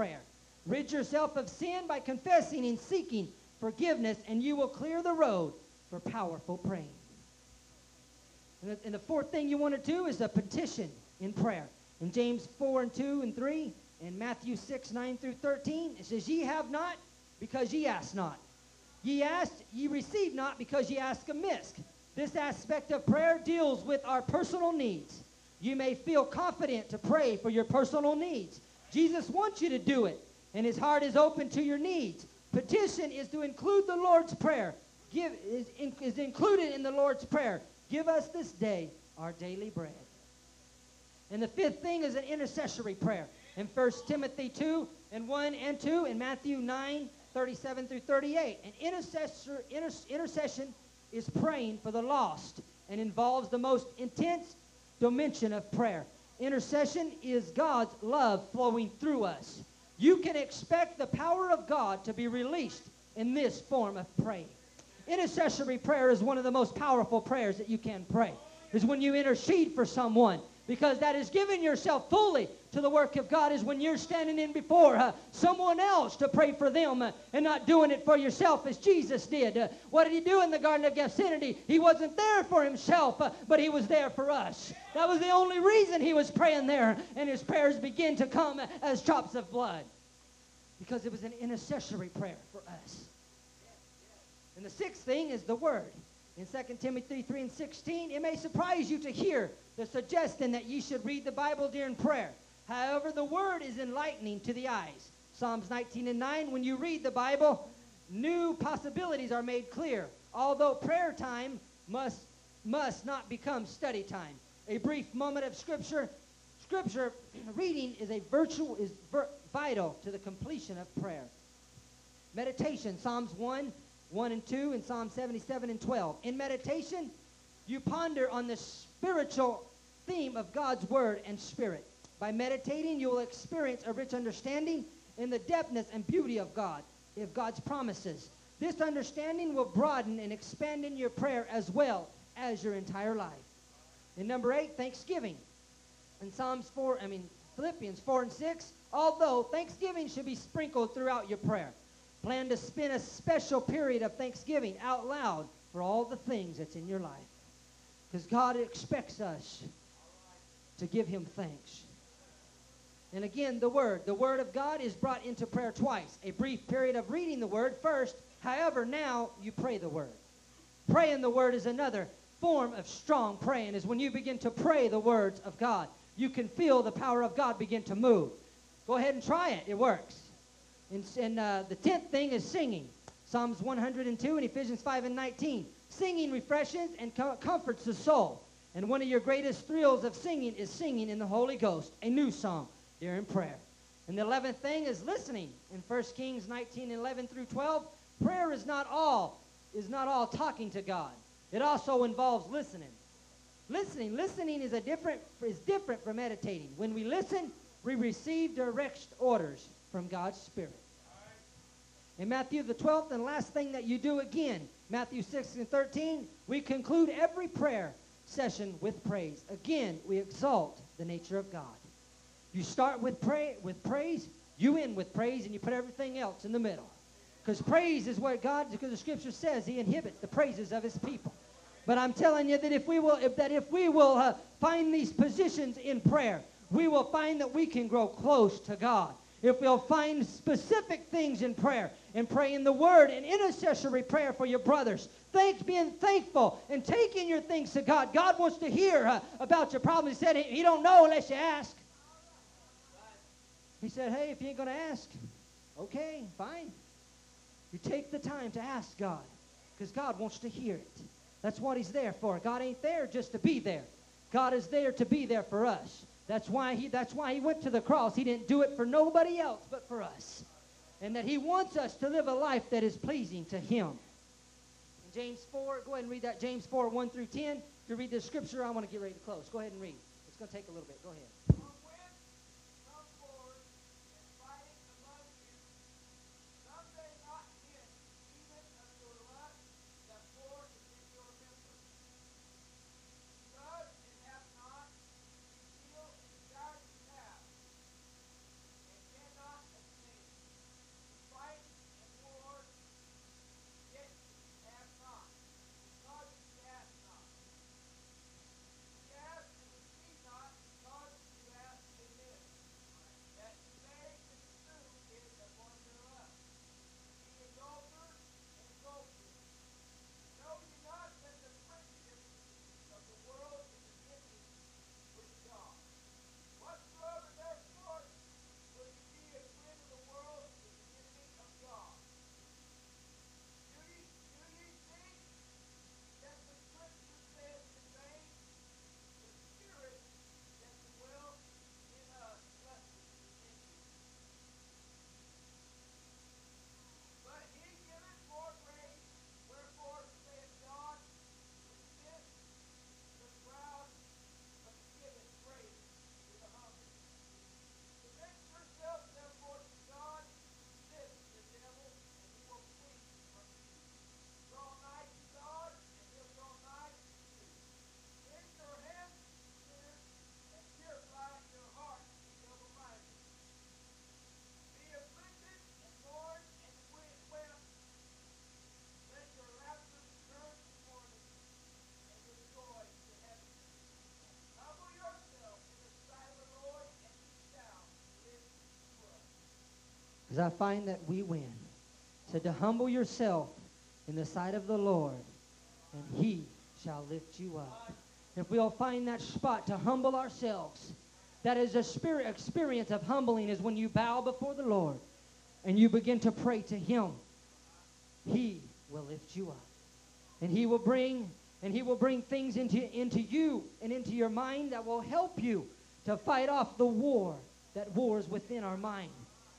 prayer. Rid yourself of sin by confessing and seeking forgiveness, and you will clear the road for powerful praying. And the, and the fourth thing you want to do is a petition in prayer. In James 4 and 2 and 3, and Matthew 6, 9 through 13, it says, Ye have not because ye ask not. Ye ask, ye receive not because ye ask amiss. This aspect of prayer deals with our personal needs. You may feel confident to pray for your personal needs. Jesus wants you to do it, and his heart is open to your needs. Petition is to include the Lord's Prayer. Give is, in, is included in the Lord's Prayer. Give us this day our daily bread. And the fifth thing is an intercessory prayer. In 1 Timothy 2 and 1 and 2, in Matthew 9, 37 through 38. An intercessor, inter, intercession is praying for the lost and involves the most intense dimension of prayer. Intercession is God's love flowing through us. You can expect the power of God to be released in this form of praying. Intercessory prayer is one of the most powerful prayers that you can pray. Is when you intercede for someone because that is giving yourself fully to the work of God is when you're standing in before uh, someone else to pray for them uh, and not doing it for yourself as Jesus did. Uh, what did he do in the Garden of Gethsemane? He wasn't there for himself, uh, but he was there for us. That was the only reason he was praying there, and his prayers begin to come as drops of blood because it was an intercessory prayer for us. And the sixth thing is the Word. In 2 Timothy 3 and 16, it may surprise you to hear the suggestion that you should read the Bible during prayer. However, the Word is enlightening to the eyes. Psalms 19 and 9, when you read the Bible, new possibilities are made clear, although prayer time must, must not become study time. A brief moment of Scripture, Scripture reading is a virtual, is vital to the completion of prayer. Meditation, Psalms 1, 1 and 2, and Psalm 77 and 12. In meditation, you ponder on the spiritual theme of God's Word and Spirit. By meditating, you will experience a rich understanding in the depthness and beauty of God, of God's promises. This understanding will broaden and expand in your prayer as well as your entire life. And number eight, thanksgiving. In Psalms 4, I mean, Philippians 4 and 6, although thanksgiving should be sprinkled throughout your prayer. Plan to spend a special period of thanksgiving out loud for all the things that's in your life. Because God expects us to give him thanks. And again, the Word. The Word of God is brought into prayer twice. A brief period of reading the Word first. However, now you pray the Word. Praying the Word is another form of strong praying, is when you begin to pray the words of God. You can feel the power of God begin to move. Go ahead and try it. It works. And, and uh, the tenth thing is singing. Psalms 102 and Ephesians 5 and 19. Singing refreshes and co- comforts the soul. And one of your greatest thrills of singing is singing in the Holy Ghost, a new song during prayer. And the eleventh thing is listening. In 1 Kings 19, 11 through 12, prayer is not all, is not all talking to God. It also involves listening. Listening, listening is a different is different from meditating. When we listen, we receive direct orders from God's Spirit. In Matthew the 12th and last thing that you do again, Matthew 6 and 13, we conclude every prayer session with praise. Again, we exalt the nature of God. You start with pray with praise, you end with praise, and you put everything else in the middle. Because praise is what God, because the scripture says he inhibits the praises of his people. But I'm telling you that if we will, if, that if we will uh, find these positions in prayer, we will find that we can grow close to God. If we'll find specific things in prayer and pray in the word and intercessory prayer for your brothers, thanks, being thankful and taking your things to God. God wants to hear uh, about your problem. He said he, he don't know unless you ask. He said, hey, if you ain't going to ask, okay, fine. You take the time to ask God because God wants to hear it. That's what he's there for. God ain't there just to be there. God is there to be there for us. That's why he that's why he went to the cross. He didn't do it for nobody else but for us. And that he wants us to live a life that is pleasing to him. In James 4, go ahead and read that. James 4, 1 through 10. To read the scripture, I want to get ready to close. Go ahead and read. It's going to take a little bit. Go ahead. I find that we win. said to humble yourself in the sight of the Lord, and he shall lift you up. If we'll find that spot to humble ourselves, that is a spirit experience of humbling is when you bow before the Lord and you begin to pray to him. He will lift you up. And he will bring and he will bring things into, into you and into your mind that will help you to fight off the war that wars within our mind.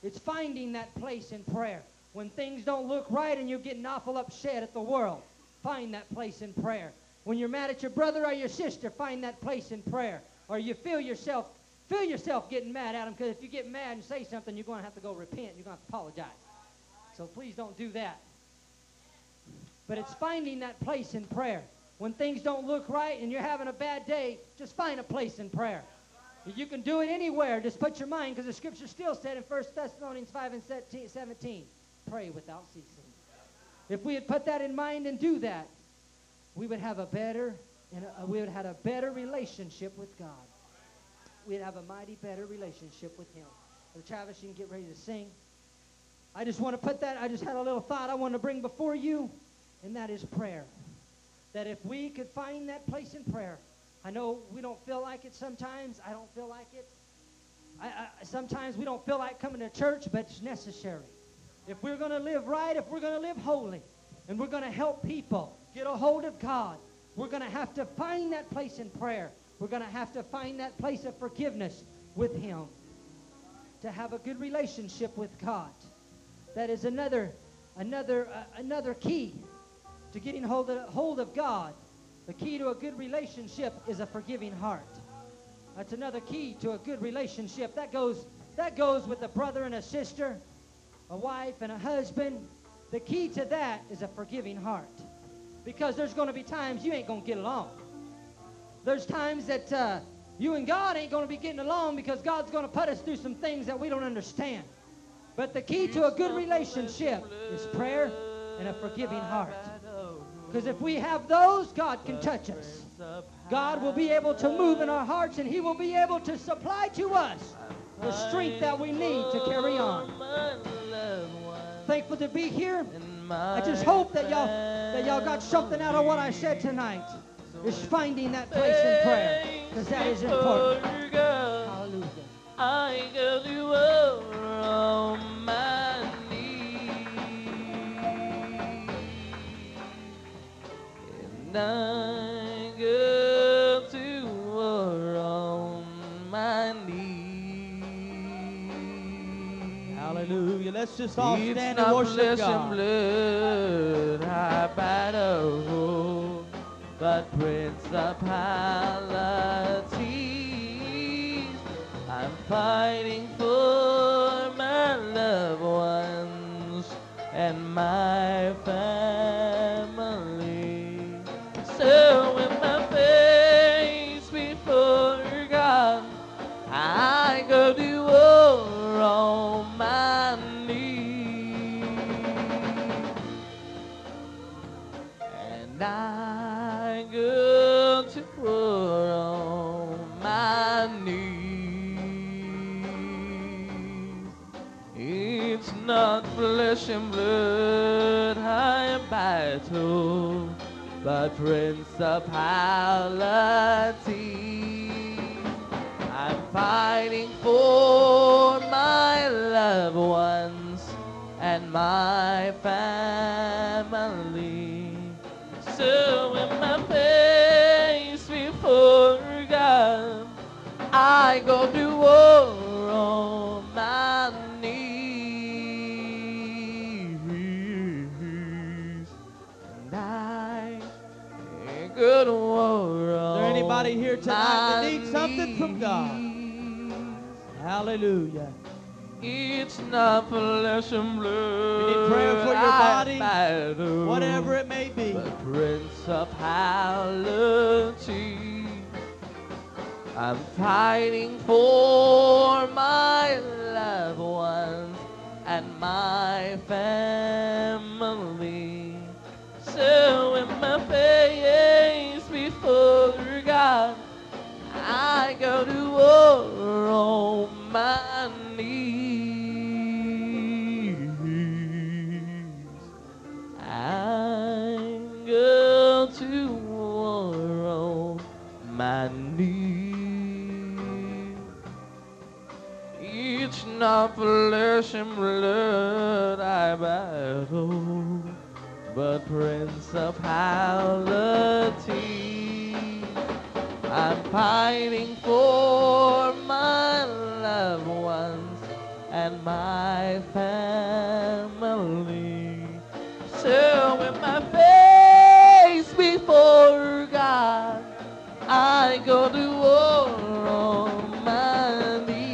It's finding that place in prayer. When things don't look right and you're getting awful upset at the world, find that place in prayer. When you're mad at your brother or your sister, find that place in prayer. Or you feel yourself feel yourself getting mad at them because if you get mad and say something, you're going to have to go repent. You're going to have to apologize. So please don't do that. But it's finding that place in prayer. When things don't look right and you're having a bad day, just find a place in prayer. You can do it anywhere. Just put your mind, because the scripture still said in 1 Thessalonians 5 and 17, pray without ceasing. If we had put that in mind and do that, we would have a better and uh, we would have had a better relationship with God. We'd have a mighty better relationship with Him. So Travis, you can get ready to sing. I just want to put that, I just had a little thought I want to bring before you, and that is prayer. That if we could find that place in prayer, I know we don't feel like it sometimes. I don't feel like it. I, I, sometimes we don't feel like coming to church, but it's necessary. If we're going to live right, if we're going to live holy, and we're going to help people get a hold of God, we're going to have to find that place in prayer. We're going to have to find that place of forgiveness with Him to have a good relationship with God. That is another, another, uh, another key to getting hold of, hold of God. The key to a good relationship is a forgiving heart. That's another key to a good relationship. That goes, that goes with a brother and a sister, a wife and a husband. The key to that is a forgiving heart. Because there's going to be times you ain't going to get along. There's times that uh, you and God ain't going to be getting along because God's going to put us through some things that we don't understand. But the key to a good relationship is prayer and a forgiving heart. Because if we have those, God can touch us. God will be able to move in our hearts and he will be able to supply to us the strength that we need to carry on. Thankful to be here. I just hope that y'all that y'all got something out of what I said tonight. Is finding that place in prayer because that is important. Hallelujah. And I go to war on my knees. Hallelujah. Let's just all stand and worship God. Blood, I battle but principalities I'm principality. I'm fighting for Hallelujah. It's not flesh and blood. You need prayer for your body, whatever it may be. But principality. I'm fighting for my loved ones and my family. So in my face before God, I go to war on my knees. I'm going to war on my knees. It's not flesh and blood I battle, but principality. I'm pining for my life loved ones and my family. So with my face before God, I go to war on my knees.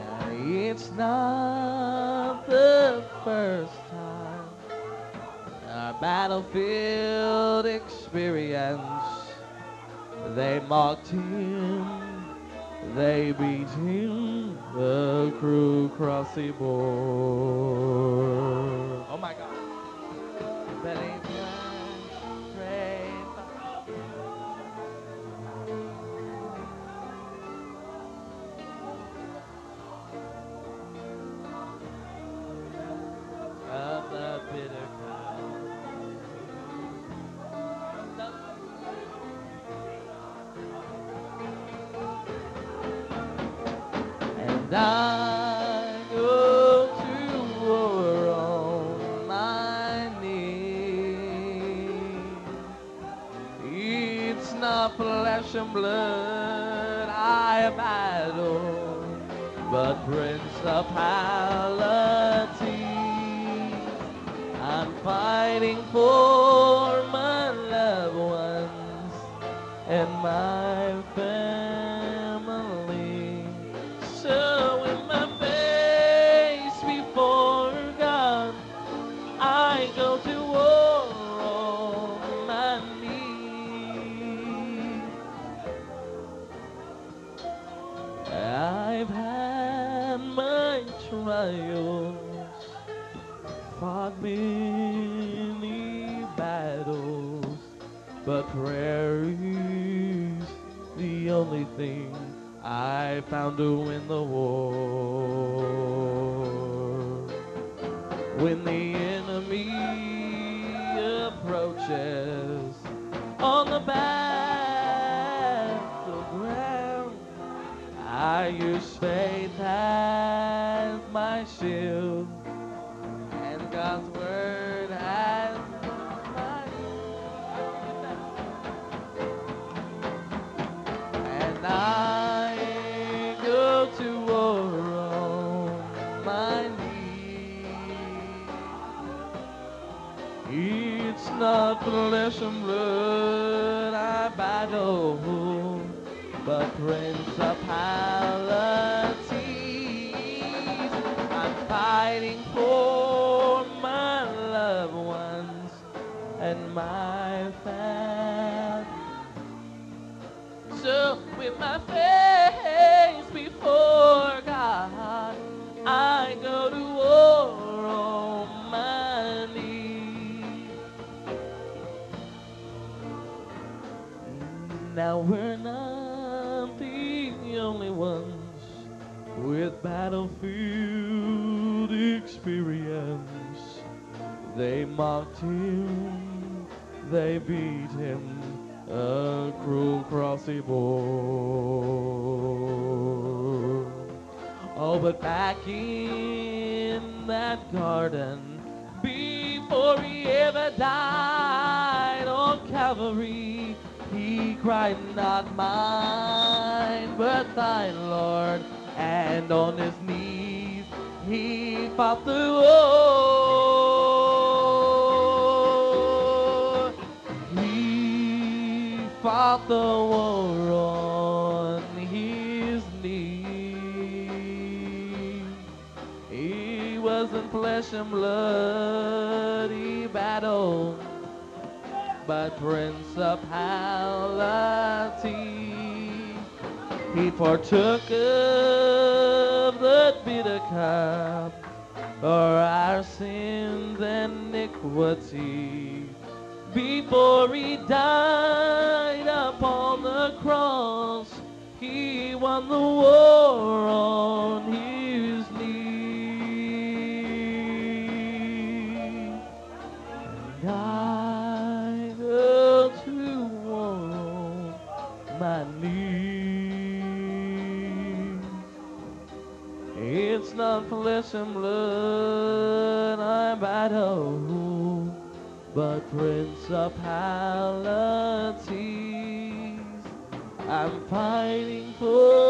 Now, it's not the first time our battlefield experience. They mocked him, they beat him, the crew crossy board. Oh my God. Belly flash, Oh, flesh and blood I battle, but principalities. I'm fighting for my loved ones and my faith fighting for my loved ones and my family. So with my face before God, I go to war on my knees. Now we're not the only ones with battlefield experience. They mocked him, they beat him, a cruel crossy board. Oh, but back in that garden, before he ever died on Calvary, he cried, Not mine, but thine, Lord. And on his knees, he fought the war. He fought the war on his knees. He was in flesh and blood, he battled, but principality. He partook of cup for our sins and iniquity. Before he died upon the cross, he won the war on his flesh and blood I battle, but principalities. I'm fighting for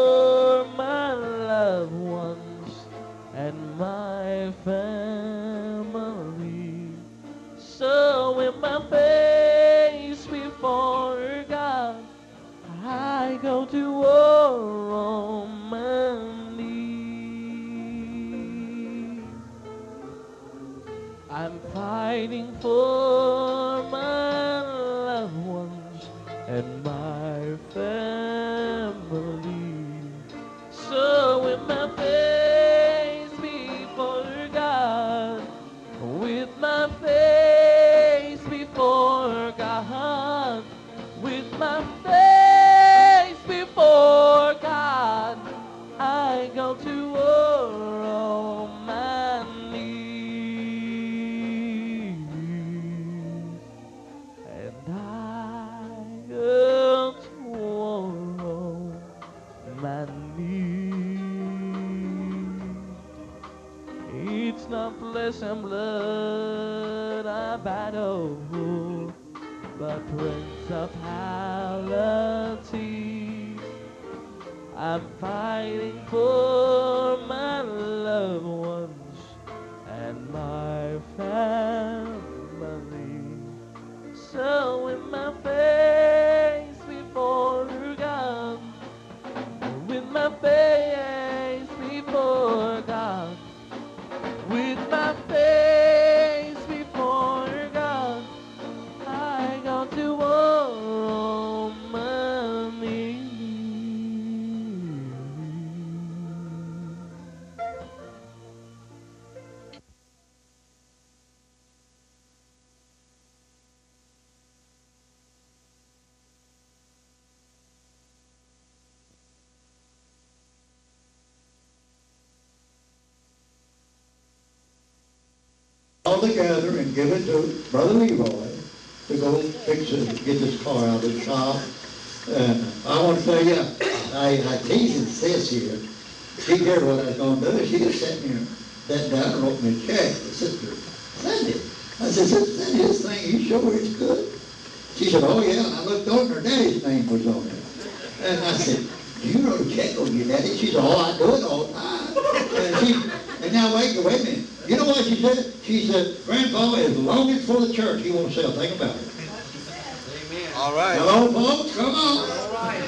and blood I battle, but principalities. I'm fighting for my loved ones and my family. So with my face before God, with my face together and give it to Brother Leroy to go fix it, get this car out of the shop. And I want to tell you, I, I teased Sis here. She heard what I was going to do. She just sat me, sat down and wrote me a check. Sister, send it. I said, Sister, send this thing. You sure it's good? She said, oh yeah. And I looked and her daddy's name was on it. And I said, do you wrote a check on your daddy? She said, oh, I do it all the time. And she, and now wait, wait a minute. You know what she said? She said, Grandpa, as long as for the church, he won't say a thing about it. Amen. All right. Hello, folks, come on.